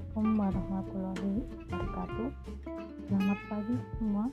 Assalamualaikum warahmatullahi wabarakatuh. Selamat pagi semua.